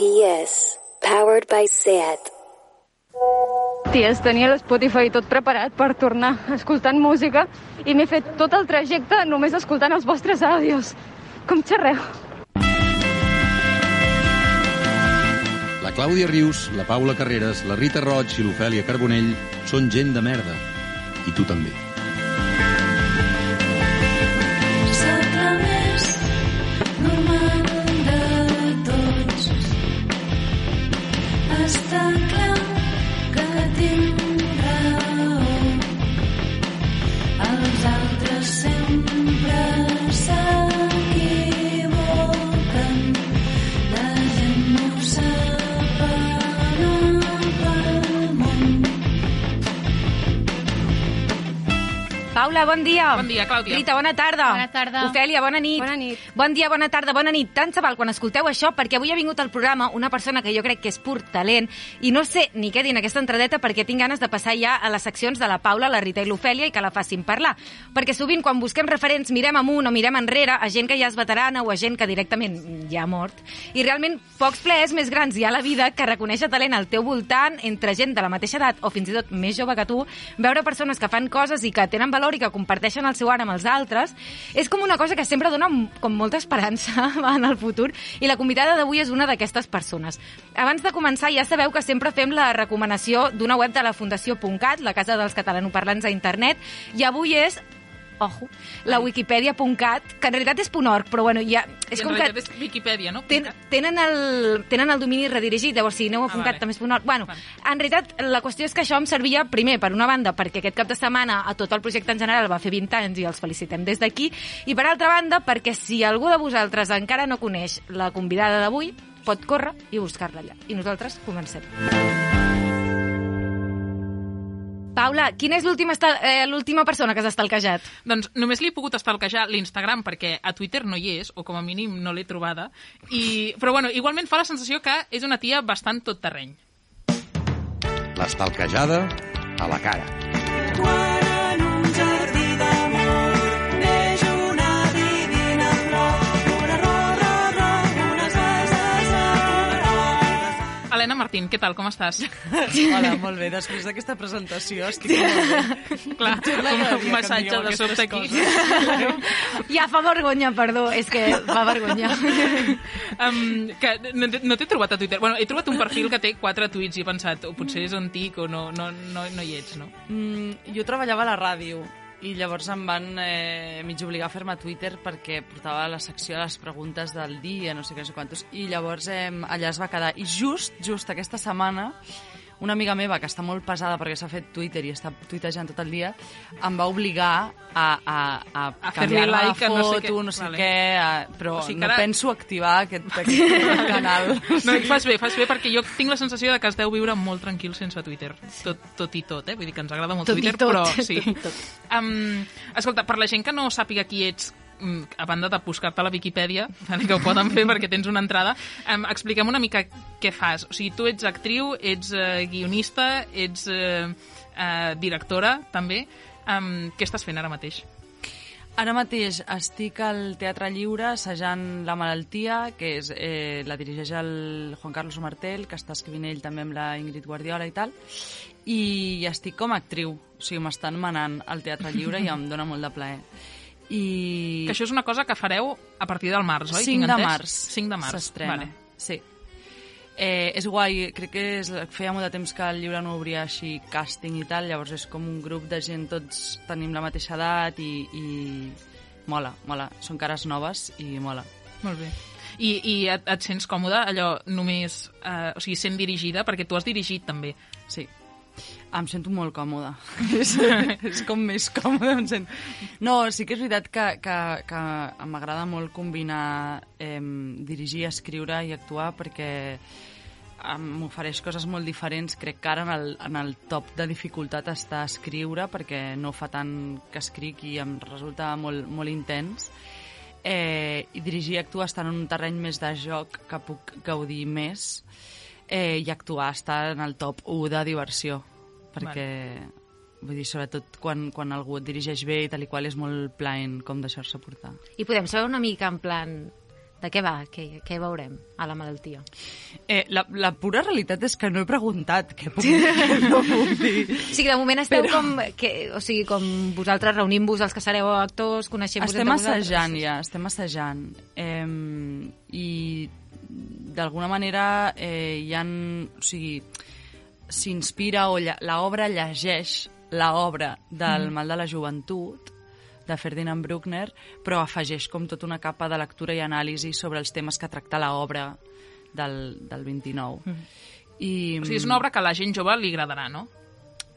PS. Powered by SAT. Ties, tenia l'Spotify tot preparat per tornar escoltant música i m'he fet tot el trajecte només escoltant els vostres àudios. Com xerreu? La Clàudia Rius, la Paula Carreras, la Rita Roig i l'Ofèlia Carbonell són gent de merda. I tu també. Paula, bon dia. Bon dia, Clàudia. Rita, bona tarda. Bona tarda. Ofèlia, bona nit. Bona nit. Bon dia, bona tarda, bona nit. Tant se val quan escolteu això, perquè avui ha vingut al programa una persona que jo crec que és pur talent i no sé ni què dir en aquesta entradeta perquè tinc ganes de passar ja a les seccions de la Paula, la Rita i l'Ofèlia i que la facin parlar. Perquè sovint quan busquem referents mirem amunt o mirem enrere a gent que ja és veterana o a gent que directament ja ha mort. I realment pocs plaers més grans hi ha a la vida que reconèixer talent al teu voltant entre gent de la mateixa edat o fins i tot més jove que tu, veure persones que fan coses i que tenen valor i que comparteixen el seu art amb els altres, és com una cosa que sempre dona com molta esperança en el futur i la convidada d'avui és una d'aquestes persones. Abans de començar, ja sabeu que sempre fem la recomanació d'una web de la Fundació.cat, la casa dels catalanoparlants a internet, i avui és ojo, la wikipedia.cat, que en realitat és .org, però bueno, ja... I És en com que és Wikipedia, no? ten, tenen, el, tenen el domini redirigit, llavors si aneu a Ah, .cat vale. també és .org. Bueno, Vale. en realitat, la qüestió és que això em servia, primer, per una banda, perquè aquest cap de setmana a tot el projecte en general va fer 20 anys i els felicitem des d'aquí, i per altra banda, perquè si algú de vosaltres encara no coneix la convidada d'avui, pot córrer i buscar-la allà. I nosaltres comencem. Paula, quina és l'última eh, l'última persona que has estalquejat? Doncs només li he pogut estalquejar l'Instagram perquè a Twitter no hi és, o com a mínim no l'he trobada. I... Però bueno, igualment fa la sensació que és una tia bastant tot terreny. L'estalquejada a la cara. Martín, què tal, com estàs? Hola, molt bé. Després d'aquesta presentació estic molt bé. Clar, Sembla un, massatge de sobte aquí. Ja fa vergonya, perdó, és que fa vergonya. Um, que no, t'he- no t'he trobat a Twitter. Bueno, he trobat un perfil que té quatre tuits i he pensat, o potser és antic o no, no, no, no hi ets, no? Mm, jo treballava a la ràdio i llavors em van eh, mig obligar a fer-me Twitter perquè portava la secció de les preguntes del dia, no sé què, no sé quantos, i llavors eh, allà es va quedar. I just, just aquesta setmana, una amiga meva que està molt pesada perquè s'ha fet Twitter i està tuitejant tot el dia, em va obligar a, a, a, A fer-li canviar-me la like a no sé foto, què. no sé Vale. què, a, però O sigui no ara- penso activar aquest, aquest canal. No, fas bé, fas bé, perquè jo tinc la sensació de que es deu viure molt tranquil sense Twitter. Tot, tot i tot, eh? Vull dir que ens agrada molt Tot Twitter, tot, però sí. tot i tot. Um, escolta, per la gent que no sàpiga qui ets, a banda de buscar-te la Viquipèdia, que ho poden fer perquè tens una entrada, um, expliquem una mica què fas. O sigui, tu ets actriu, ets uh, guionista, ets uh, uh, directora, també. Um, què estàs fent ara mateix? Ara mateix estic al Teatre Lliure assajant La malaltia, que és, eh, la dirigeix el Juan Carlos Martel, que està escrivint ell també amb la Ingrid Guardiola i tal, i estic com a actriu, o sigui, m'estan manant al Teatre Lliure i em dóna molt de plaer. I... Que això és una cosa que fareu a partir del març, oi? 5 Tinc de març 5 de març. s'estrena. Vale. Sí. Eh, és guai, crec que és, feia molt de temps que el llibre no obria així càsting i tal, llavors és com un grup de gent, tots tenim la mateixa edat i, i mola, mola. Són cares noves i mola. Molt bé. I, i et, et sents còmode allò només, eh, o sigui, sent dirigida, perquè tu has dirigit també. Sí. Em sento molt còmoda. és, és com més còmode. Em sent... No, sí que és veritat que, que, que m'agrada molt combinar eh, dirigir, escriure i actuar perquè m'ofereix coses molt diferents. Crec que ara en el, en el top de dificultat està escriure perquè no fa tant que escric i em resulta molt, molt intens. Eh, I dirigir i actuar estan en un terreny més de joc que puc gaudir més eh, i actuar està en el top 1 de diversió perquè vull dir, sobretot quan, quan algú et dirigeix bé i tal i qual és molt plaent com deixar-se portar. I podem saber una mica en plan De què va? Què, què veurem a la malaltia? Eh, la, la pura realitat és que no he preguntat què puc, què no puc dir. O sigui, de moment esteu Però- com, que, o sigui, com vosaltres reunint-vos, els que sereu actors, coneixent-vos Estem entre vosaltres? assajant ja, estem assajant. Eh, I d'alguna manera eh, hi ha... O sigui, s'inspira o l'obra llegeix l'obra del mal de la joventut de Ferdinand Bruckner, però afegeix com tota una capa de lectura i anàlisi sobre els temes que tracta l'obra del, del 29. I, O sigui, és una obra que a la gent jove li agradarà, no?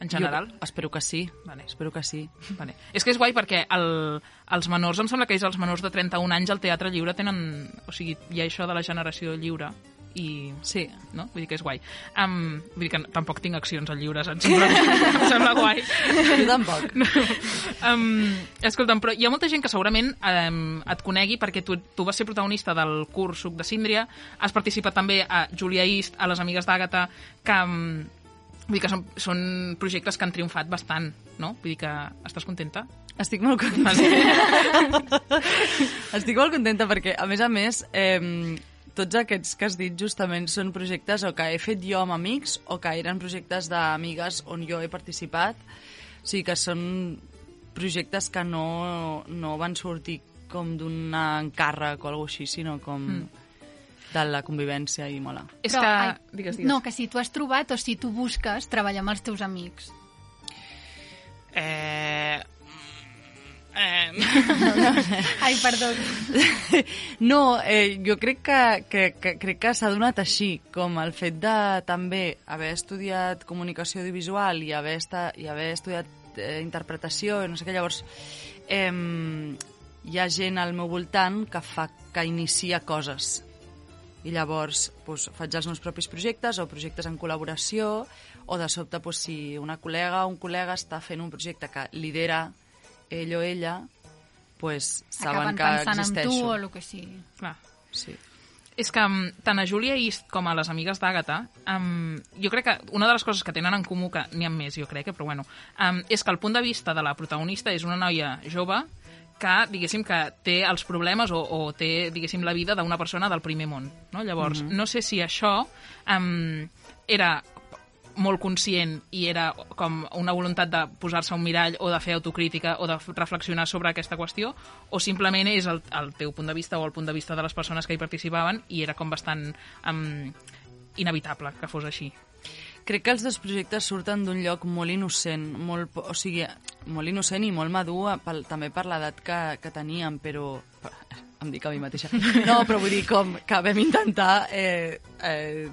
En general. Jo espero que sí. Vale. Espero que sí. Vale. És que és guai perquè el, els menors, em sembla que és els menors de 31 anys al Teatre Lliure tenen... O sigui, hi ha això de la generació lliure i... Sí. No? Vull dir que és guai. Um, vull dir que tampoc tinc accions al lliure, saps? Em sembla, em sembla guai. Jo tampoc. No. Um, escolta'm, però hi ha molta gent que segurament um, et conegui perquè tu, tu vas ser protagonista del curs Suc de Síndria, has participat també a Julia East, a Les Amigues d'Àgata, que, um, vull dir que són, són projectes que han triomfat bastant, no? Vull dir que estàs contenta? Estic molt contenta. Estic molt contenta perquè, a més a més, eh, tots aquests que has dit justament són projectes o que he fet jo amb amics o que eren projectes d'amigues on jo he participat. O sigui que són projectes que no, no van sortir com d'un encàrrec o alguna així, sinó com mm. de la convivència i mola. És Però, que... ai, Digues, digues. No, que si tu has trobat o si tu busques treballar amb els teus amics. Eh... Eh... Ai, perdó. No, eh, jo crec que, que, que, crec que s'ha donat així, com el fet de també haver estudiat comunicació audiovisual i haver, esta, i haver estudiat eh, interpretació, no sé què, llavors eh, hi ha gent al meu voltant que fa que inicia coses i llavors doncs, faig els meus propis projectes o projectes en col·laboració o de sobte doncs, si una col·lega o un col·lega està fent un projecte que lidera ell o ella doncs, saben Acaben que pensant en existeixo. tu o el que sigui. Clar. Sí. És que um, tant a Julia East com a les amigues d'Àgata, um, jo crec que una de les coses que tenen en comú, que n'hi ha més, jo crec, eh, però bueno, um, és que el punt de vista de la protagonista és una noia jove que, diguéssim, que té els problemes o, o té, diguéssim, la vida d'una persona del primer món. No? Llavors, mm -hmm. no sé si això um, era molt conscient i era com una voluntat de posar-se un mirall o de fer autocrítica o de reflexionar sobre aquesta qüestió o simplement és el, el teu punt de vista o el punt de vista de les persones que hi participaven i era com bastant um, inevitable que fos així. Crec que els dos projectes surten d'un lloc molt innocent, molt, o sigui, molt innocent i molt madur pel, també per l'edat que, que teníem, però... Em dic a mi mateixa. No, però vull dir com que vam intentar eh, eh,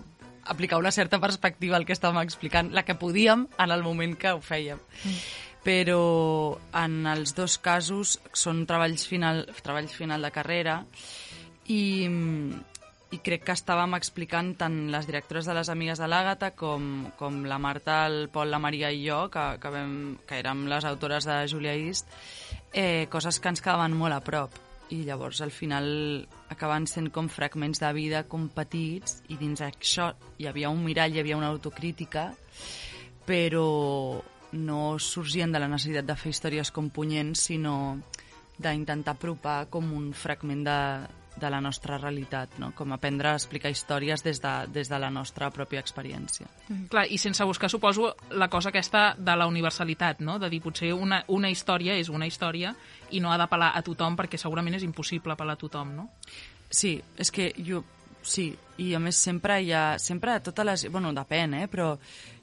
aplicar una certa perspectiva al que estàvem explicant, la que podíem en el moment que ho fèiem. Però en els dos casos són treballs final, treballs final de carrera i, i crec que estàvem explicant tant les directores de les Amigues de l'Àgata com, com la Marta, el Pol, la Maria i jo, que, que, vam, que érem les autores de Julia East, eh, coses que ens quedaven molt a prop. I llavors, al final, acaben sent com fragments de vida com petits i dins això hi havia un mirall, hi havia una autocrítica, però no sorgien de la necessitat de fer històries com punyents, sinó d'intentar apropar com un fragment de, de la nostra realitat, no? com aprendre a explicar històries des de, des de la nostra pròpia experiència. Clar, i sense buscar, suposo, la cosa aquesta de la universalitat, no? De dir, potser una, una història és una història i no ha d'apel·lar a tothom perquè segurament és impossible apel·lar a tothom, no? Sí, és que jo... Sí, i a més sempre hi ha... Sempre totes les... Bueno, depèn, eh? Però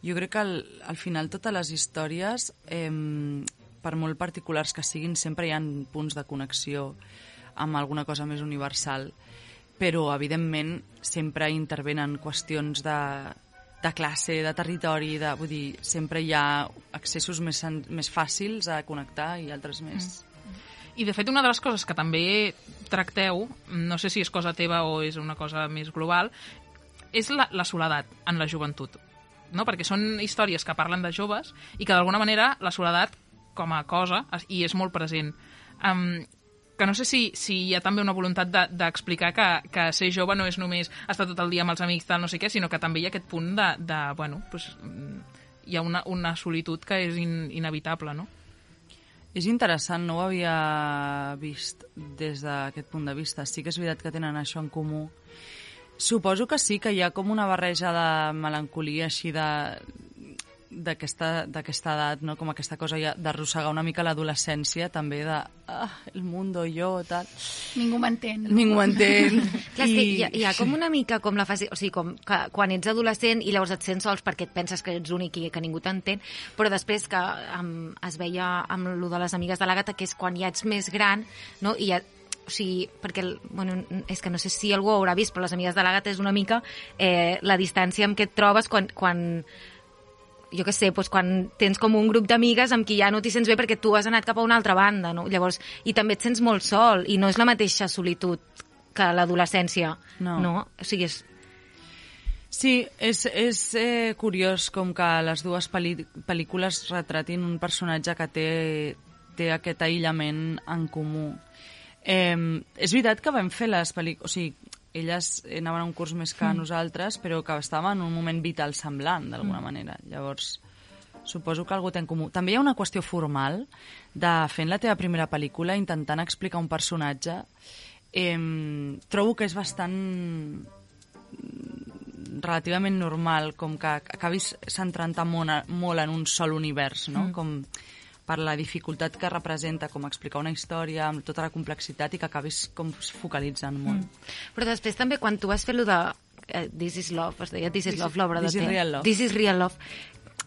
jo crec que al, al final totes les històries, eh, per molt particulars que siguin, sempre hi ha punts de connexió amb alguna cosa més universal. Però, evidentment, sempre intervenen qüestions de, de classe, de territori, de, vull dir, sempre hi ha accessos més, més fàcils a connectar i altres més... Mm. I, de fet, una de les coses que també tracteu, no sé si és cosa teva o és una cosa més global, és la, la soledat en la joventut. No? Perquè són històries que parlen de joves i que, d'alguna manera, la soledat com a cosa hi és molt present. Um, que no sé si, si hi ha també una voluntat de- d'explicar de, que, que ser jove no és només estar tot el dia amb els amics, tal, no sé què, sinó que també hi ha aquest punt de, de bueno, pues, mm, hi ha una, una solitud que és in, inevitable, no? És interessant, no ho havia vist des d'aquest punt de vista. Sí que és veritat que tenen això en comú. Suposo que sí, que hi ha com una barreja de melancolia així de d'aquesta d'aquesta edat, no? com aquesta cosa ja d'arrossegar una mica l'adolescència, també de ah, el mundo, jo, tal. Ningú m'entén. Ningú m'entén. Clar, que hi ha, hi ha com una mica com la fase... O sigui, com que quan ets adolescent i llavors et sents sols perquè et penses que ets únic i que ningú t'entén, però després que um, es veia amb lo de les amigues de l'Àgata, que és quan ja ets més gran, no? i ja, o sigui, perquè, el- bueno, és que no sé si algú ho haurà vist, però les amigues de l'Àgata és una mica eh, la distància amb què et trobes quan, quan jo què sé, doncs quan tens com un grup d'amigues amb qui ja no t'hi sents bé perquè tu has anat cap a una altra banda, no? Llavors, i també et sents molt sol, i no és la mateixa solitud que l'adolescència, No. no? O sigui, és... Sí, és, és eh, curiós com que les dues pel·lícules retratin un personatge que té, té aquest aïllament en comú. Eh, és veritat que vam fer les pel·lícules... O sigui, elles anaven a un curs més que Mm. nosaltres, però que estaven en un moment vital semblant, d'alguna manera. Llavors, suposo que algú té en comú. També hi ha una qüestió formal de fent la teva primera pel·lícula, intentant explicar un personatge. Eh, trobo que és bastant relativament normal, com que acabis centrant-te molt, molt en un sol univers, no? Mm. Com per la dificultat que representa com explicar una història amb tota la complexitat i que acabis com focalitzant molt. Mm. Però després també quan tu vas fer lo de eh, This is Love, es deia This is Love, l'obra de This is te. Real Love. This is Real Love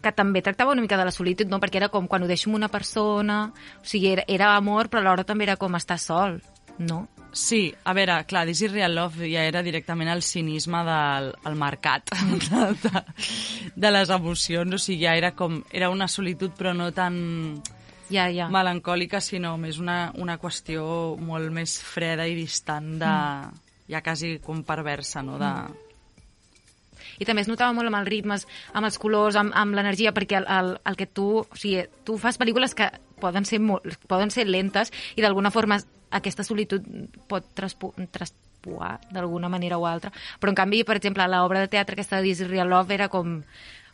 que també tractava una mica de la solitud, no? perquè era com quan ho deixo amb una persona, o sigui, era, era amor, però alhora també era com estar sol, no? Sí, a veure, clar, This is Real Love ja era directament el cinisme del el mercat de, de, de les emocions, o sigui, ja era com... Era una solitud, però no tan ja, ja. melancòlica, sinó més una, una qüestió molt més freda i distant de... ja quasi com perversa, no? De... I també es notava molt amb els ritmes, amb els colors, amb, amb l'energia, perquè el, el, el que tu... O sigui, tu fas pel·lícules que poden ser, molt, poden ser lentes i d'alguna forma aquesta solitud pot traspu, traspuar d'alguna manera o altra. Però en canvi, per exemple, l'obra de teatre aquesta de This is Real Love era com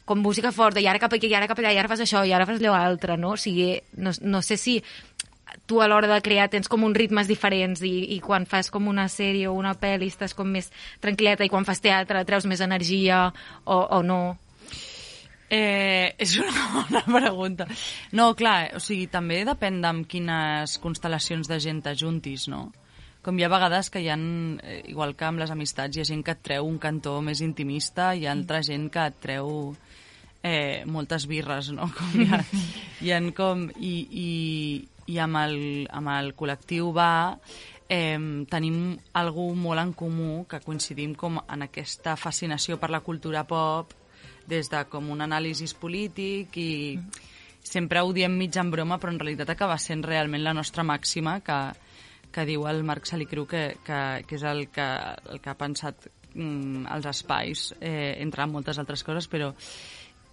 com música forta, i ara cap aquí, i ara cap allà, i ara fas això, i ara fas allò altre, no? O sigui, no, no sé si tu a l'hora de crear tens com uns ritmes diferents i, i quan fas com una sèrie o una pel·li estàs com més tranquil·leta i quan fas teatre treus més energia o, o no. Eh, és una bona pregunta. No, clar, o sigui, també depèn d'amb quines constel·lacions de gent t'ajuntis, no? Com hi ha vegades que hi ha, eh, igual que amb les amistats, hi ha gent que et treu un cantó més intimista, hi ha altra gent que et treu eh, moltes birres, no? Com hi ha, hi ha com... I, i, i amb, el, amb el col·lectiu va eh, tenim algú molt en comú que coincidim com en aquesta fascinació per la cultura pop des de com un anàlisi polític i sempre ho diem mig en broma però en realitat acaba sent realment la nostra màxima que, que diu el Marc Salicru que, que, que és el que, el que ha pensat mm, els espais eh, entre moltes altres coses però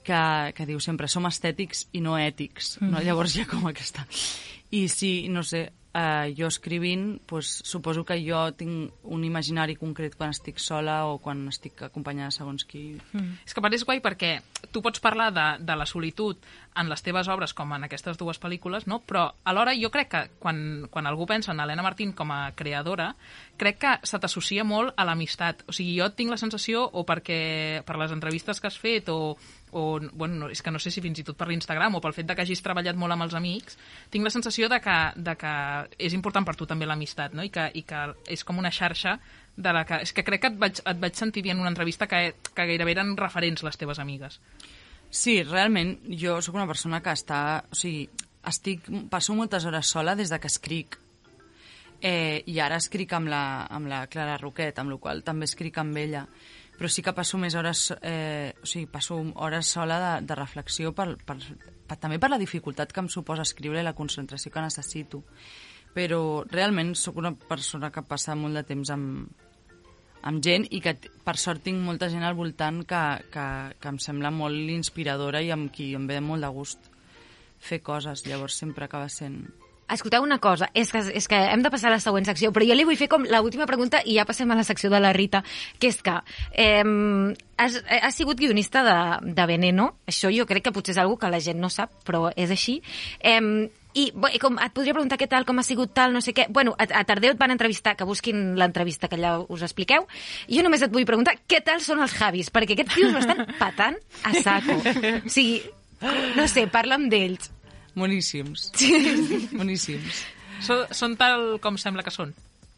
que, que diu sempre som estètics i no ètics no? Mhm. llavors hi ha com aquesta i sí, no sé, eh, jo escrivint pues, suposo que jo tinc un imaginari concret quan estic sola o quan estic acompanyada segons qui. És que a part és guai perquè tu pots parlar de, de la solitud en les teves obres com en aquestes dues pel·lícules, no? però alhora jo crec que quan, quan algú pensa en Helena Martín com a creadora, crec que se t'associa molt a l'amistat. O sigui, jo tinc la sensació, o perquè per les entrevistes que has fet, o, o bueno, no, és que no sé si fins i tot per l'Instagram o pel fet de que hagis treballat molt amb els amics, tinc la sensació de que, de que és important per tu també l'amistat, no? I que, i que és com una xarxa de la que... És que crec que et vaig, et vaig sentir dir en una entrevista que, que gairebé eren referents les teves amigues. Sí, realment, jo sóc una persona que està... O sigui, estic, passo moltes hores sola des de que escric. Eh, I ara escric amb la, amb la Clara Roquet, amb la qual també escric amb ella. Però sí que passo més hores... Eh, o sigui, passo hores sola de, de reflexió per, per, per, també per la dificultat que em suposa escriure i la concentració que necessito. Però realment sóc una persona que passa molt de temps amb, amb gent i que per sort tinc molta gent al voltant que, que, que em sembla molt inspiradora i amb qui em ve molt de gust fer coses, llavors sempre acaba sent... Escolteu una cosa, és que, és que hem de passar a la següent secció, però jo li vull fer com l'última pregunta i ja passem a la secció de la Rita, que és que eh, has, has sigut guionista de, de Veneno, això jo crec que potser és algo que la gent no sap, però és així. Eh, I i com et podria preguntar què tal, com ha sigut tal, no sé què. Bueno, a, a Tardeu et van entrevistar, que busquin l'entrevista que allà us expliqueu. Jo només et vull preguntar què tal són els Javis, perquè aquests tios m'estan patant a saco. O sigui, no sé, parla'm d'ells. Boníssims. Boníssims. Són, són tal com sembla que són.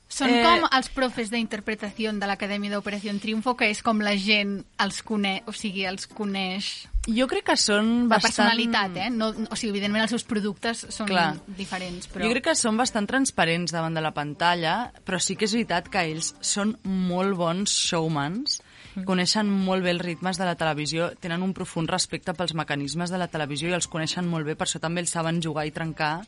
Són Eh, com els profes d'interpretació de l'Acadèmia d'Operació Triunfo, que és com la gent els coneix, o sigui, els coneix Jo crec que són la bastant... personalitat, eh? No, o sigui, evidentment els seus productes són Clar. diferents, però... Jo crec que són bastant transparents davant de la pantalla, però sí que és veritat que ells són molt bons showmans, coneixen molt bé els ritmes de la televisió, tenen un profund respecte pels mecanismes de la televisió i els coneixen molt bé, per això també ells saben jugar i trencar.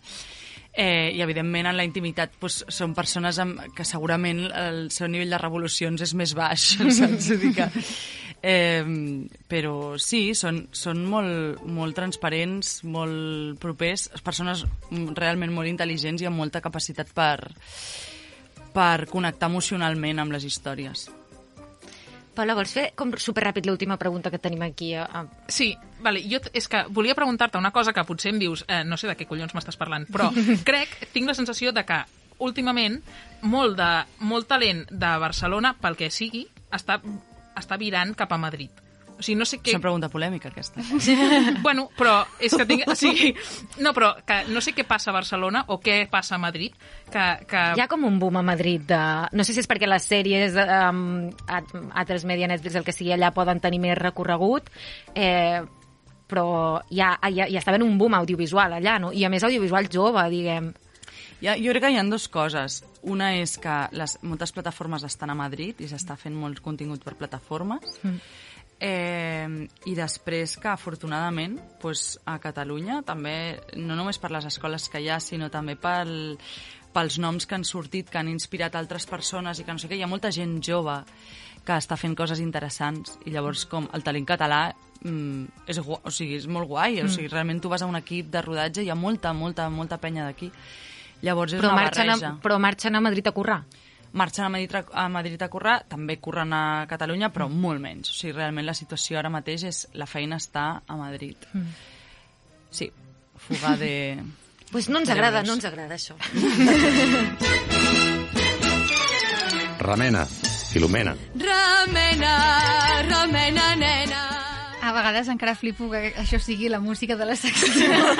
Eh, I, evidentment, en la intimitat doncs, són persones amb, que segurament el seu nivell de revolucions és més baix, saps? Dir que, eh, però sí, són, són molt, molt transparents, molt propers, persones realment molt intel·ligents i amb molta capacitat per, per connectar emocionalment amb les històries. Paula, vols fer com superràpid l'última pregunta que tenim aquí? A, a... Sí, vale, jo és que volia preguntar-te una cosa que potser em dius, eh, no sé de què collons m'estàs parlant, però crec, tinc la sensació de que últimament molt, de, molt talent de Barcelona, pel que sigui, està, està virant cap a Madrid. O sigui, no sé què... És una pregunta polèmica, aquesta. Bueno, però és que tinc... O sigui, no, però que no sé què passa a Barcelona o què passa a Madrid, que... que... Hi ha com un boom a Madrid de... No sé si és perquè les sèries, um, altres media, Netflix, el que sigui, allà poden tenir més recorregut, eh, però hi, ha, hi, ha, hi està un boom audiovisual allà, no? I a més audiovisual jove, diguem. Ja, jo crec que hi ha dues coses. Una és que les, moltes plataformes estan a Madrid i s'està fent molt contingut per plataformes. Mm. Eh, I després que, afortunadament, pues, a Catalunya, també, no només per les escoles que hi ha, sinó també pel, pels noms que han sortit, que han inspirat altres persones i que no sé què, hi ha molta gent jove que està fent coses interessants i llavors com el talent català mm, és, gu- o sigui, és molt guai, o sigui, realment tu vas a un equip de rodatge i hi ha molta, molta, molta penya d'aquí. Llavors és Però una marxen, barreja. a, però marxen a Madrid a currar. Marxen a Madrid, a Madrid a currar, també curren a Catalunya, però mm. molt menys. O sigui, realment la situació ara mateix és la feina està a Madrid. Mm. Sí, fuga de... Pues no ens agrada, no ens agrada això. Remena, Filomena. Remena, remena, nena. A vegades encara flipo que això sigui la música de la secció.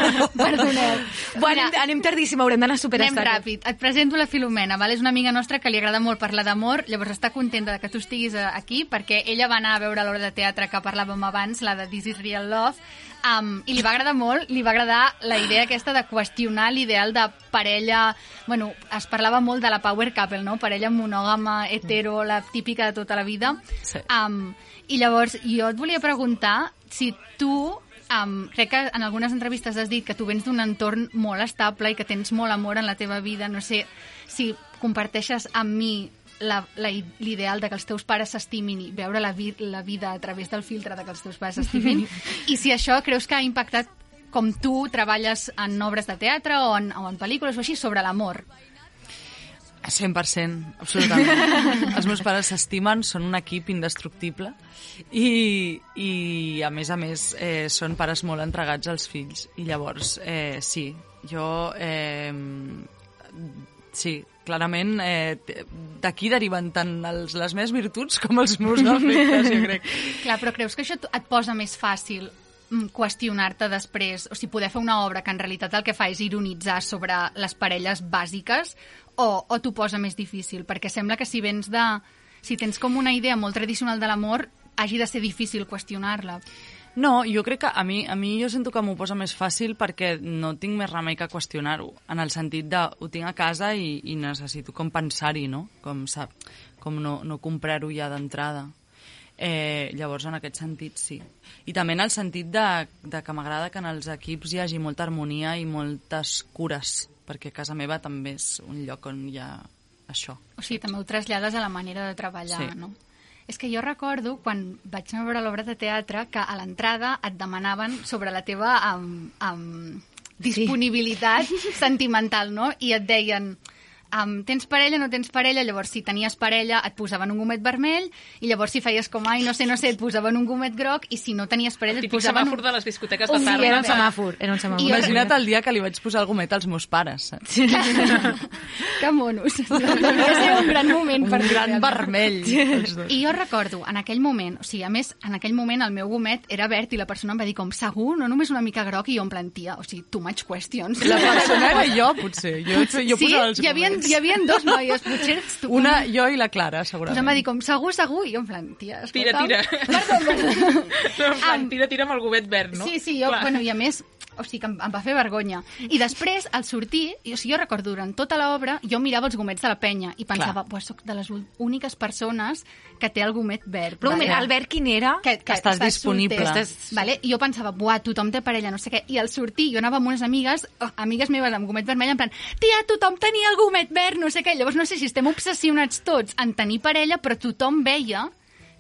Perdoneu. Bueno, anem, anem tardíssim, haurem d'anar Anem superestar. ràpid. Et presento la Filomena, val? és una amiga nostra que li agrada molt parlar d'amor, llavors està contenta de que tu estiguis eh, aquí perquè ella va anar a veure l'obra de teatre que parlàvem abans, la de This is Real Love, um, i li va agradar molt, li va agradar la idea aquesta de qüestionar l'ideal de parella... Bueno, es parlava molt de la power couple, no? Parella monògama, hetero, la típica de tota la vida. Sí. Um, I llavors, jo et volia preguntar si tu Um, crec que en algunes entrevistes has dit que tu vens d'un entorn molt estable i que tens molt amor en la teva vida. No sé si comparteixes amb mi l'ideal de que els teus pares s'estimin i veure la, vi la vida a través del filtre de que els teus pares s'estimin i si això creus que ha impactat com tu treballes en obres de teatre o en, o en pel·lícules o així sobre l'amor. 100%, absolutament. Els meus pares s'estimen, són un equip indestructible i, i a més a més, eh, són pares molt entregats als fills. I llavors, eh, sí, jo... Eh, sí, clarament eh, d'aquí deriven tant els, les meves virtuts com els meus defectes, jo crec. Clar, però creus que això et posa més fàcil mm, qüestionar-te després, o sigui, poder fer una obra que en realitat el que fa és ironitzar sobre les parelles bàsiques o, o t'ho posa més difícil? Perquè sembla que si vens de... Si tens com una idea molt tradicional de l'amor, hagi de ser difícil qüestionar-la. No, jo crec que a mi, a mi jo sento que m'ho posa més fàcil perquè no tinc més remei que qüestionar-ho, en el sentit de ho tinc a casa i, i necessito com pensar-hi, no? Com, sap, com no, no comprar-ho ja d'entrada. Eh, llavors, en aquest sentit, sí. I també en el sentit de, de que m'agrada que en els equips hi hagi molta harmonia i moltes cures, perquè casa meva també és un lloc on hi ha això. O sigui, també ho trasllades a la manera de treballar, Sí. no? És que jo recordo, quan vaig anar a veure l'obra de teatre, que a l'entrada et demanaven sobre la teva um, um, disponibilitat sentimental, no? I et deien, um, tens parella, no tens parella, llavors si tenies parella et posaven un gomet vermell, i llavors si feies com, ai, no sé, no sé, et posaven un gomet groc, i si no tenies parella et posaven... semàfor de les discoteques de Sí, tarda. era un semàfor, era un semàfor. I Imagina't el dia que li vaig posar el gomet als meus pares, saps? Que monos. Devia ser un gran moment Un per gran realment. vermell. els dos. I jo recordo, en aquell moment, o sigui, a més, en aquell moment el meu gomet era verd i la persona em va dir com, segur, no només una mica groc, i jo en plan, tia, o sigui, too much questions. La persona era jo, potser. Jo, jo sí, posava els hi havia. Hi havia dos noies, potser. Una, jo i la Clara, Doncs segurament. em va dir com, segur, segur, i jo en plan, tia, Tira, escolta'm. tira. Perdó, perdó. No, en plan, tira, tira amb el gomet verd, no? Sí, sí, jo, Clar. bueno, i a més, o sigui, que em, em va fer vergonya. I després, al sortir, i, o sigui, jo recordo durant tota l'obra, jo mirava els gomets de la penya i pensava, buah, soc de les úniques persones que té el gomet verd. Però un moment, Albert, quin era? que, que Estàs disponible. solter. Estàs- Vale? I jo pensava, buah, tothom té parella, no sé què. I al sortir, jo anava amb unes amigues, oh, amigues meves amb gomet vermell, en plan, tia, tothom tenia el gomet verd, no sé què. Llavors no sé si estem obsessionats tots en tenir parella, però tothom veia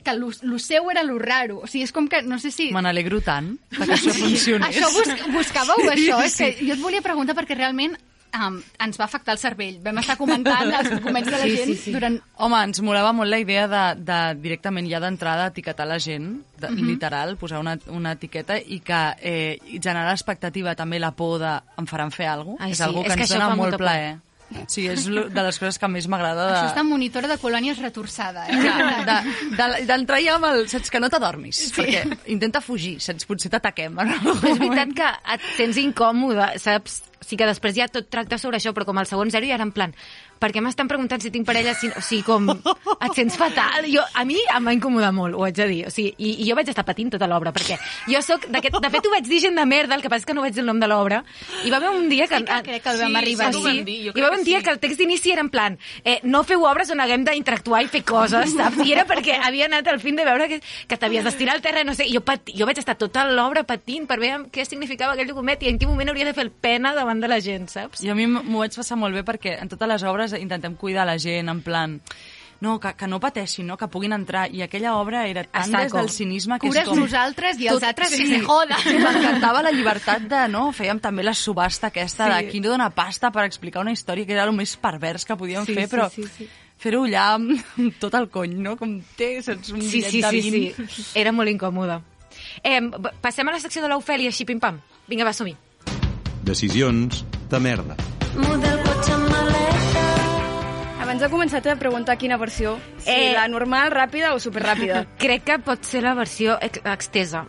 que lo, lo seu era lo raro. O sigui, és com que, no sé si... Me n'alegro tant que això funcionés. Això bus buscàveu Sí, això? sí, És que jo et volia preguntar perquè realment um, ens va afectar el cervell. Vam estar comentant els documents de la Sí, gent sí, sí. durant... Home, ens molava molt la idea de, de directament ja d'entrada etiquetar la gent, de, Mhm. literal, posar una, una etiqueta i que eh, generar l'expectativa, també la por de em faran fer alguna cosa, Ai, és sí, algo és que que ens això dona molt molta por. plaer. Sí, és de les coses que més m'agrada de... Això està monitora de colònies retorçada, eh? Ja, de- de- d'entrar ja amb el... Saps que no t'adormis, sí. perquè intenta fugir, saps? Potser t'ataquem. en És veritat que et sents incòmode, saps? Sí que després ja tot tracta sobre això, però com al segon zero ja era en plan, per què m'estan preguntant si tinc parella? Si, o sigui, com, et sents fatal. Jo, a mi em va incomodar molt, ho haig de dir. O sigui, i, I jo vaig estar patint tota l'obra, perquè jo sóc... d'aquest- De fet, ho vaig dir gent de merda, el que passa és que no vaig dir el nom de l'obra. I va haver un dia que... Sí que crec que el vam Sí, arribar sí ho dir. Hi va haver un dia sí. que el text d'inici era en plan eh, no feu obres on haguem d'interactuar i fer coses, saps? I era perquè havia anat al fin de veure que, que t'havies d'estirar al terra, no sé, i jo, pati, jo vaig estar tota l'obra patint per veure què significava aquell document i en quin moment hauria de fer el pena davant de la gent, saps? I a mi m'ho vaig passar molt bé perquè en totes les obres intentem cuidar la gent, en plan... No, que, que no pateixin, no? que puguin entrar. I aquella obra era tan des del cinisme que Cures és com... nosaltres i els altres que se joda. M'encantava la llibertat de, no? Fèiem també la subhasta aquesta Sí. sí. de qui no dona pasta per explicar una història que era el més pervers que podíem Sí, fer, sí, però sí, sí. fer-ho allà amb, amb tot el cony, no? Com té, saps? Un Sí, sí, sí, 20. sí. Era molt incòmode. Eh, passem a la secció de l'Ofèlia, així pim-pam. Vinga, va, som-hi. Decisions de merda. Model cotxe amb maleta. Abans de començar t'he de preguntar quina versió. Si Eh. la normal, ràpida o superràpida. Crec que pot ser la versió ex extesa.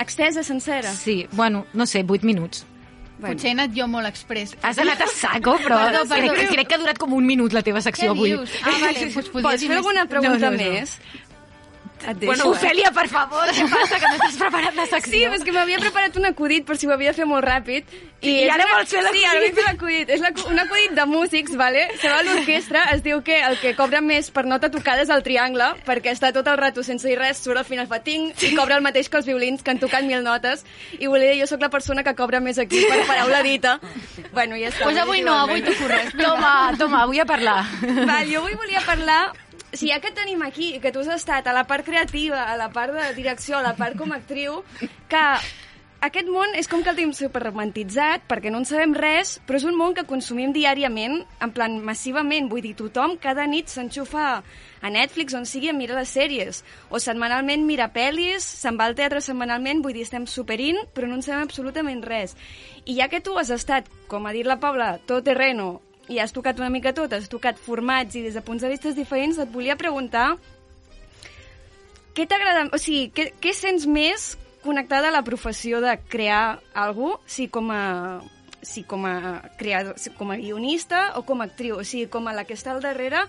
Extesa, sencera. Sí, bueno, no sé, 8 minuts. Bueno. Potser he anat jo molt express. Has anat a saco, però Perdó, perdó. Crec, crec que ha durat com un minut la teva Què secció avui. dius? Ah, vale, doncs podria Pots fer alguna pregunta No, no, no. més? Et deixo, Bueno? Ofèlia, per favor, què passa, que no t'has preparat la secció? Sí, és que m'havia preparat un acudit per si ho havia de fer molt ràpid. I, I ara una- vols fer l'acudit? Sí, ara vull fer l'acudit. És un acudit de músics, vale? Se va a l'orquestra, es diu que el que cobra més per nota tocada és el triangle, perquè està tot el rato sense dir res, surt al final fa ting, i cobra el mateix que els violins, que han tocat mil notes. I volia dir, jo sóc la persona que cobra més aquí per paraula dita. Bueno, ja està. Pues avui no, avui t'ho res. Toma, toma, vull a parlar. Val, jo avui volia parlar si ja que tenim aquí, que tu has estat a la part creativa, a la part de direcció, a la part com a actriu, que aquest món és com que el tenim superromantitzat, perquè no en sabem res, però és un món que consumim diàriament, en plan massivament. Vull dir, tothom cada nit s'enxufa a Netflix, on sigui, a mirar les sèries. O setmanalment mira pel·lis, se'n va al teatre setmanalment, vull dir, estem superint, però no en sabem absolutament res. I ja que tu has estat, com ha dit la Paula, tot terreno, i has tocat una mica tot, has tocat formats i des de punts de vista diferents, et volia preguntar què t'agrada, o sigui, què, què sents més connectada a la professió de crear alguna si com a si com a creador, si com a guionista o com a actriu, o sigui, com a la que està al darrere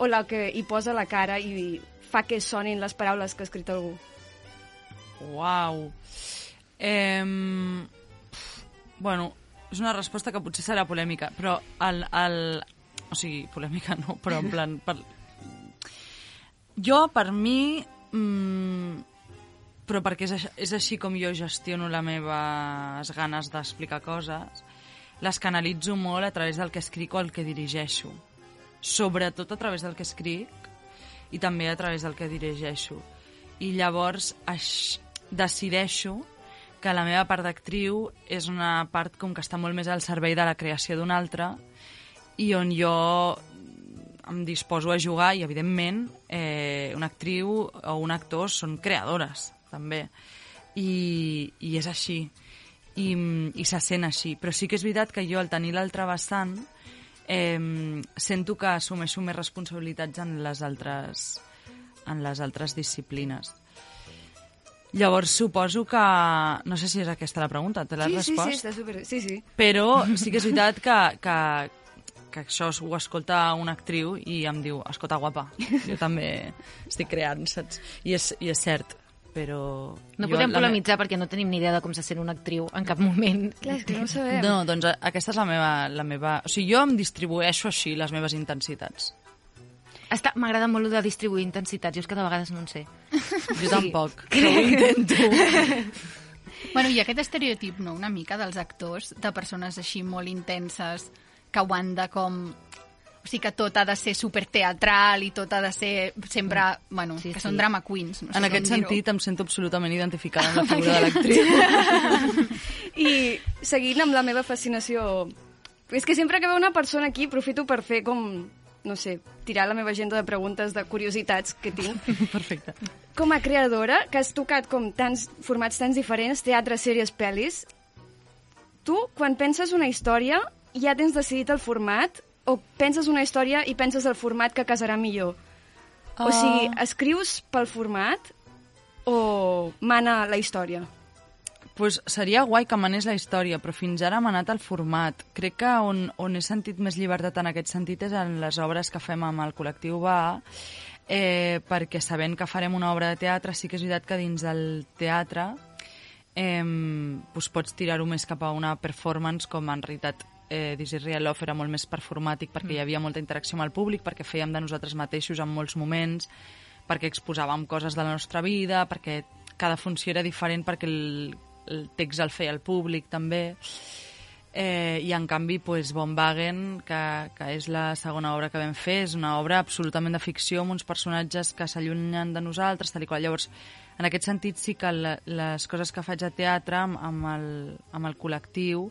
o la que hi posa la cara i fa que sonin les paraules que ha escrit algú. Uau. Eh, bueno, és una resposta que potser serà polèmica, però el, el... O sigui, polèmica no, però en plan... Per... Jo, per mi... Mm, però perquè és, és així com jo gestiono les meves ganes d'explicar coses, les canalitzo molt a través del que escric o el que dirigeixo. Sobretot a través del que escric i també a través del que dirigeixo. I llavors decideixo que la meva part d'actriu és una part com que està molt més al servei de la creació d'una altra i on jo em disposo a jugar i, evidentment, eh, una actriu o un actor són creadores, també. I, i és així. I, I se sent així. Però sí que és veritat que jo, al tenir l'altre vessant, eh, sento que assumeixo més responsabilitats en les altres, en les altres disciplines. Llavors, suposo que... No sé si és aquesta la pregunta, te l'has Sí, sí, respost? sí, està super... Sí, sí. Però sí que és veritat que, que, que això ho escolta una actriu i em diu, escolta, guapa, jo també estic creant, saps? I és, i és cert, però... No jo podem la me- polemitzar perquè no tenim ni idea de com se sent una actriu en cap moment. Clar, és que no ho sabem. No, doncs a- aquesta és la meva, la meva... O sigui, jo em distribueixo així les meves intensitats. Està- M'agrada molt lo de distribuir intensitats, jo és que de vegades no en sé. Jo tampoc, però ho intento. Bueno, i aquest estereotip, no?, una mica dels actors, de persones així molt intenses, que ho han de com... O sigui, que tot ha de ser superteatral i tot ha de ser sempre... Bueno, Sí, que sí. són drama queens. No sé En aquest sentit em sento absolutament identificada amb la figura de l'actriu. I seguint amb la meva fascinació... És que sempre que veu una persona aquí aprofito per fer com, no sé, tirar la meva agenda de preguntes, de curiositats que tinc. Perfecte. Com a creadora, que has tocat com tants formats tants diferents, teatre, sèries, pel·lis, tu, quan penses una història, ja tens decidit el format o penses una història i penses el format que casarà millor? O Ah. sigui, escrius pel format o mana la història? Pues seria guai que manés la història, però fins ara m'ha anat al format. Crec que on, on he sentit més llibertat en aquest sentit és en les obres que fem amb el col·lectiu Va, eh, perquè sabent que farem una obra de teatre, sí que és veritat que dins del teatre eh, doncs pots tirar-ho més cap a una performance com en realitat eh, This is Real Love era molt més performàtic perquè hi havia molta interacció amb el públic, perquè fèiem de nosaltres mateixos en molts moments, perquè exposàvem coses de la nostra vida, perquè cada funció era diferent perquè el, el text el feia el públic també. Eh, I en canvi, pues, Von Wagen, que, que és la segona obra que vam fer, és una obra absolutament de ficció amb uns personatges que s'allunyen de nosaltres, tal i qual. Llavors, en aquest sentit sí que la, les coses que faig a teatre amb, amb, el, amb el col·lectiu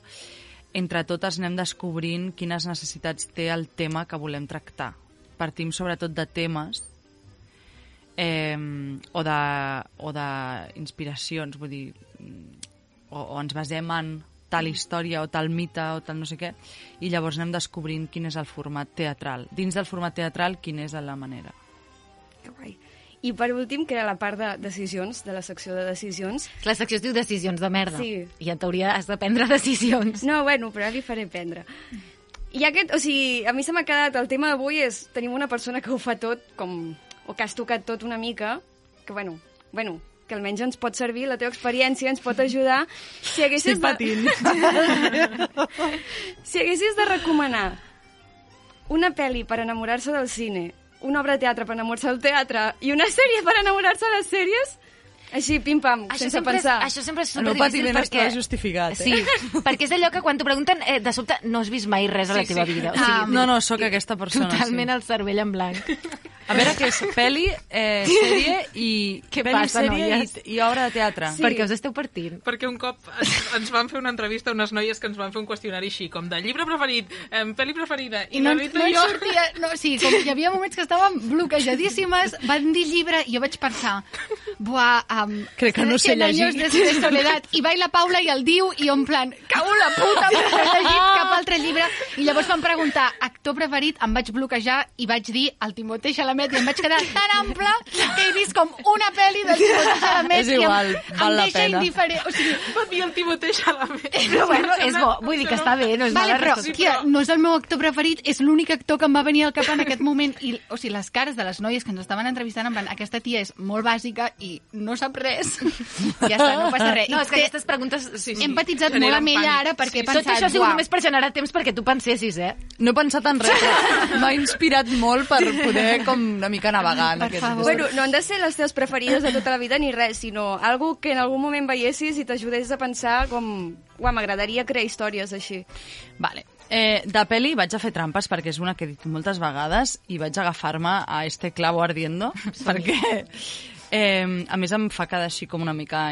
entre totes anem descobrint quines necessitats té el tema que volem tractar. Partim sobretot de temes eh, o de, o de inspiracions, vull dir, o, o ens basem en tal història o tal mite o tal no sé què, i llavors anem descobrint quin és el format teatral. Dins del format teatral, quina és la manera. Que guai. I per últim, que era la part de decisions, de la secció de decisions. La secció es diu decisions de merda. Sí. I en teoria has de prendre decisions. No, bueno, però ara li faré prendre. I aquest, o sigui, a mi se m'ha quedat, el tema d'avui és, tenim una persona que ho fa tot, com, o que has tocat tot una mica, que bueno, bueno, que almenys ens pot servir, la teva experiència ens pot ajudar. Si haguessis Estic patint. De... si haguessis de recomanar una pel·li per enamorar-se del cine, una obra de teatre per enamorar-se del teatre i una sèrie per enamorar-se de les sèries, així, pim-pam, sense sempre pensar. És, això sempre és El meu superdifícil patiment perquè... està justificat, eh? Sí, perquè és allò que quan t'ho pregunten, eh, de sobte no has vist mai res a la Sí, teva sí. vida. O Ah, sigui, no, no, sóc aquesta persona, Totalment sí. el cervell en blanc. A veure què és pel·li, eh, sèrie i... Què pel·li, passa, sèrie noies? i, i obra de teatre. Sí. Perquè us esteu partint. Perquè un cop ens, ens van fer una entrevista a unes noies que ens van fer un qüestionari així, com de llibre preferit, eh, pel·li preferida, i, I no, no jo... sortia... No, sí, com hi havia moments que estàvem bloquejadíssimes, van dir llibre, i jo vaig pensar, buah, um, Crec que no sé 100 años llegir. de, de soledat. I va i la Paula i el diu, i jo en plan, cago la puta, perquè no he llegit cap altre llibre. I llavors van preguntar, actor preferit, em vaig bloquejar i vaig dir el Timothée Chalamet, i em vaig quedar tan ample que he vist com una pel·li del Timothée Chalamet És igual, i em, val em la deixa pena. indiferent. O sigui, Va dir el Timothée Chalamet. Però bueno, és bo. Vull dir que està bé, no és Vale, mala però, resposta. tia, no és el meu actor preferit, és l'únic actor que em va venir al cap en aquest moment. I, o sigui, les cares de les noies que ens estaven entrevistant en plan, aquesta tia és molt bàsica i no sap res. ja està, no passa res. No, és que té- aquestes preguntes... Sí, sí. He empatitzat molt amb ella ara perquè he Tot pensat, això ha sigut "Uau, només per generar temps perquè tu pensessis, eh? No he pensat en res, m'ha inspirat molt per poder com una mica navegar en Per aquest... favor. Bueno, no han de ser les teves preferides de tota la vida ni res, sinó algo que en algun moment veiessis i t'ajudés a pensar com... Uau, m'agradaria crear històries així. Vale. Eh, de pel·li vaig a fer trampes perquè és una que he dit moltes vegades i vaig agafar-me a este clavo ardiendo perquè eh, a més em fa quedar així com una mica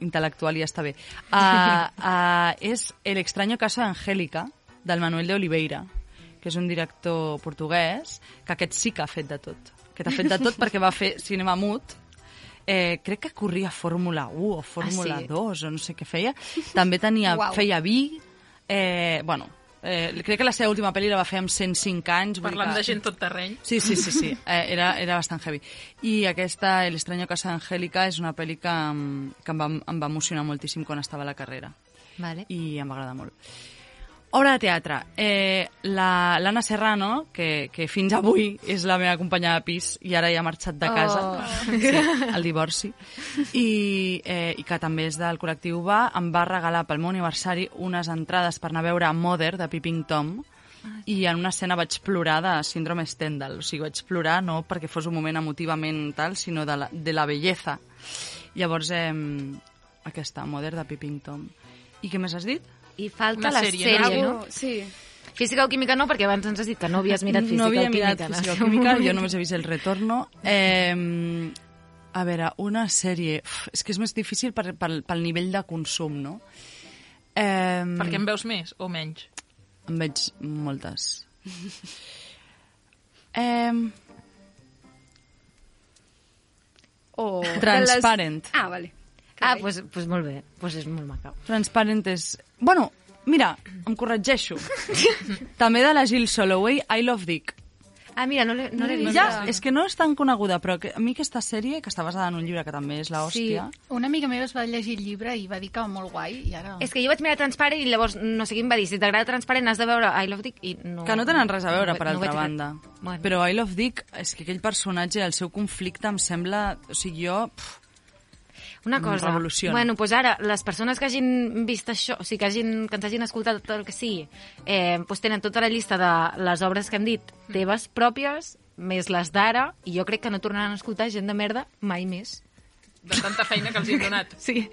intel·lectual i ja està bé. Uh, uh, és El extraño caso de Angélica del Manuel de Oliveira que és un director portuguès, que aquest sí que ha fet de tot. Aquest ha fet de tot perquè va fer cinema mut, eh, crec que corria Fórmula 1 o Fórmula Ah, sí? 2 o no sé què feia. També tenia, Uau. feia vi, eh, bueno, eh, crec que la seva última pel·li la va fer amb 105 anys. vull dir Parlant que- de gent tot terreny. Sí, sí, sí, sí. Eh, era, era bastant heavy. I aquesta, El extraño casa Angélica, és una pel·li que, que em, va, em va emocionar moltíssim quan estava a la carrera. Vale. I em va agradar molt. Obra de teatre. Eh, la- L'Anna Serrano, que, que fins avui és la meva companya de pis i ara ja ha marxat de casa, Oh. sí, el divorci, i, eh, i que també és del col·lectiu Va, em va regalar pel meu aniversari unes entrades per anar a veure Mother, de Peeping Tom, i en una escena vaig plorar de síndrome Stendhal. O sigui, vaig plorar no perquè fos un moment emotivament tal, sinó de la, de la bellesa. Llavors, eh, aquesta, Mother de Peeping Tom. I què més has dit? I falta Una la sèrie, sèrie, no? no? Sí. Física o química no, perquè abans ens has dit que no havies mirat física no havia o mirat química. física o química, jo només he vist el retorno. Eh, a veure, una sèrie... Uf, és que és més difícil per, pel, pel nivell de consum, no? Eh, Perquè en veus més o menys? En veig moltes. eh, O... Transparent. De les... Ah, vale. Ah, doncs pues, pues molt bé. Pues és molt maco. Transparent és... Bueno, mira, em corregeixo. També de la Jill Soloway, I Love Dick. Ah, mira, no l'he no l'he vist. Ja, és que no és tan coneguda, però que, a mi aquesta sèrie, que està basada en un llibre que també és la hòstia... Una amiga meva es va llegir el llibre i va dir que era molt guai i ara... És que jo vaig mirar Transparent i llavors no sé qui em va dir, si t'agrada Transparent has de veure I Love Dick i no... Que no tenen res a veure, no, per no altra banda. Bueno. Però I Love Dick, és que aquell personatge, el seu conflicte, em sembla... O sigui, jo... Pff, Una cosa, Revoluciona. bueno, pues ara, les persones que hagin vist això, o sigui, que, hagin, que ens hagin escoltat tot el que sigui, eh, pues tenen tota la llista de les obres que hem dit teves pròpies, més les d'ara, i jo crec que no tornaran a escoltar gent de merda mai més. De tanta feina que els hi hem donat. Sí.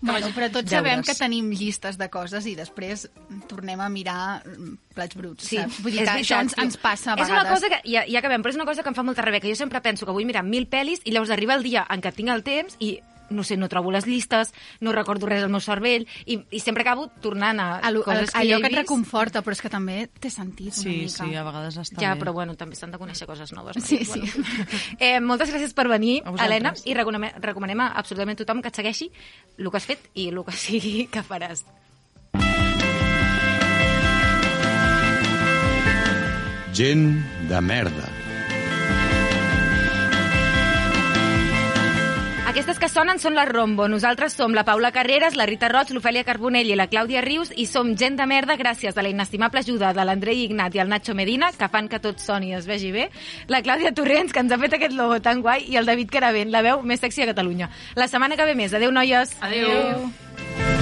Bueno, però tots Ja sabem que tenim llistes de coses i després tornem a mirar mm, plats bruts, Sí, saps? Vull dir és que això ens, tio. ens passa a És vegades. una cosa que, ja, ja acabem, però és una cosa que em fa molta ràbia, que jo sempre penso que vull mirar mil pel·lis i llavors arriba el dia en què tinc el temps i no sé, no trobo les llistes, no recordo res al meu cervell i, i sempre acabo tornant a, A lo- coses que allò ja he que et reconforta, però és que també té sentit una sí, mica. sí, a vegades està Ja, bé. però bueno, també s'han de conèixer coses noves. Sí, Bueno. sí. Eh, moltes gràcies per venir. Helena, i recomanem, recomanem a absolutament tothom que et segueixi el que has fet i el que sigui que faràs. Gent de merda. Aquestes que sonen són la Rombo. Nosaltres som la Paula Carreras, la Rita Roig, l'Ofèlia Carbonell i la Clàudia Rius i som gent de merda gràcies a la inestimable ajuda de l'Andrei Ignat i el Nacho Medina, que fan que tot soni i es vegi bé, la Clàudia Torrents, que ens ha fet aquest logo tan guai, i el David Caravent, la veu més sexy a Catalunya. La setmana que ve més. Adéu, noies. Adéu. Adéu.